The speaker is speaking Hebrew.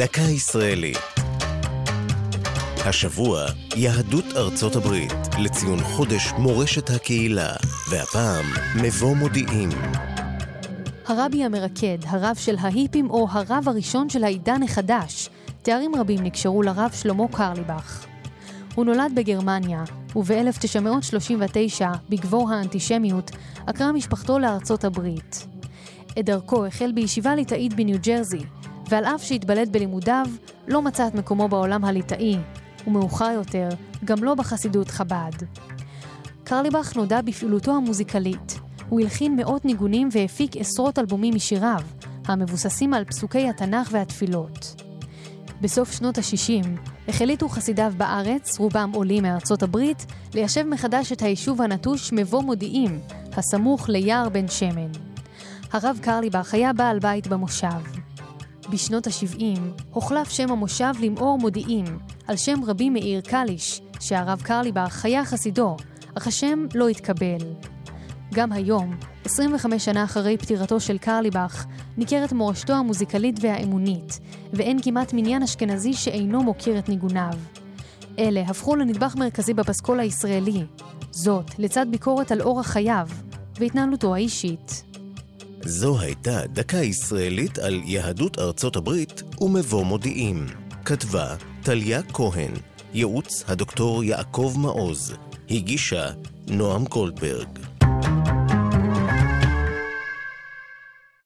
דקה ישראלית. השבוע, יהדות ארצות הברית, לציון חודש מורשת הקהילה, והפעם, מבוא מודיעים. הרבי המרקד, הרב של ההיפים או הרב הראשון של העידן החדש, תארים רבים נקשרו לרב שלמה קרליבך. הוא נולד בגרמניה, וב-1939, בגבור האנטישמיות, עקרה משפחתו לארצות הברית. את דרכו החל בישיבה ליטאית בניו ג'רזי, ועל אף שהתבלט בלימודיו, לא מצא את מקומו בעולם הליטאי, ומאוחר יותר, גם לא בחסידות חב"ד. קרליבך נודע בפעילותו המוזיקלית. הוא הלחין מאות ניגונים והפיק עשרות אלבומים משיריו, המבוססים על פסוקי התנ"ך והתפילות. בסוף שנות ה-60 החליטו חסידיו בארץ, רובם עולים מארצות הברית, ליישב מחדש את היישוב הנטוש מבוא מודיעים, הסמוך ליער בן שמן. הרב קרליבך היה בעל בית במושב. בשנות ה-70 הוחלף שם המושב למאור מודיעים, על שם רבי מאיר קליש, שהרב קרליבך היה חסידו, אך השם לא התקבל. גם היום, 25 שנה אחרי פטירתו של קרליבך, ניכרת מורשתו המוזיקלית והאמונית, ואין כמעט מניין אשכנזי שאינו מוקיר את ניגוניו. אלה הפכו לנדבך מרכזי בפסקול הישראלי, זאת לצד ביקורת על אורח חייו והתנהלותו האישית. זו הייתה דקה ישראלית על יהדות ארצות הברית ומבוא מודיעים. כתבה טליה כהן, ייעוץ הדוקטור יעקב מעוז, הגישה נועם גולדברג.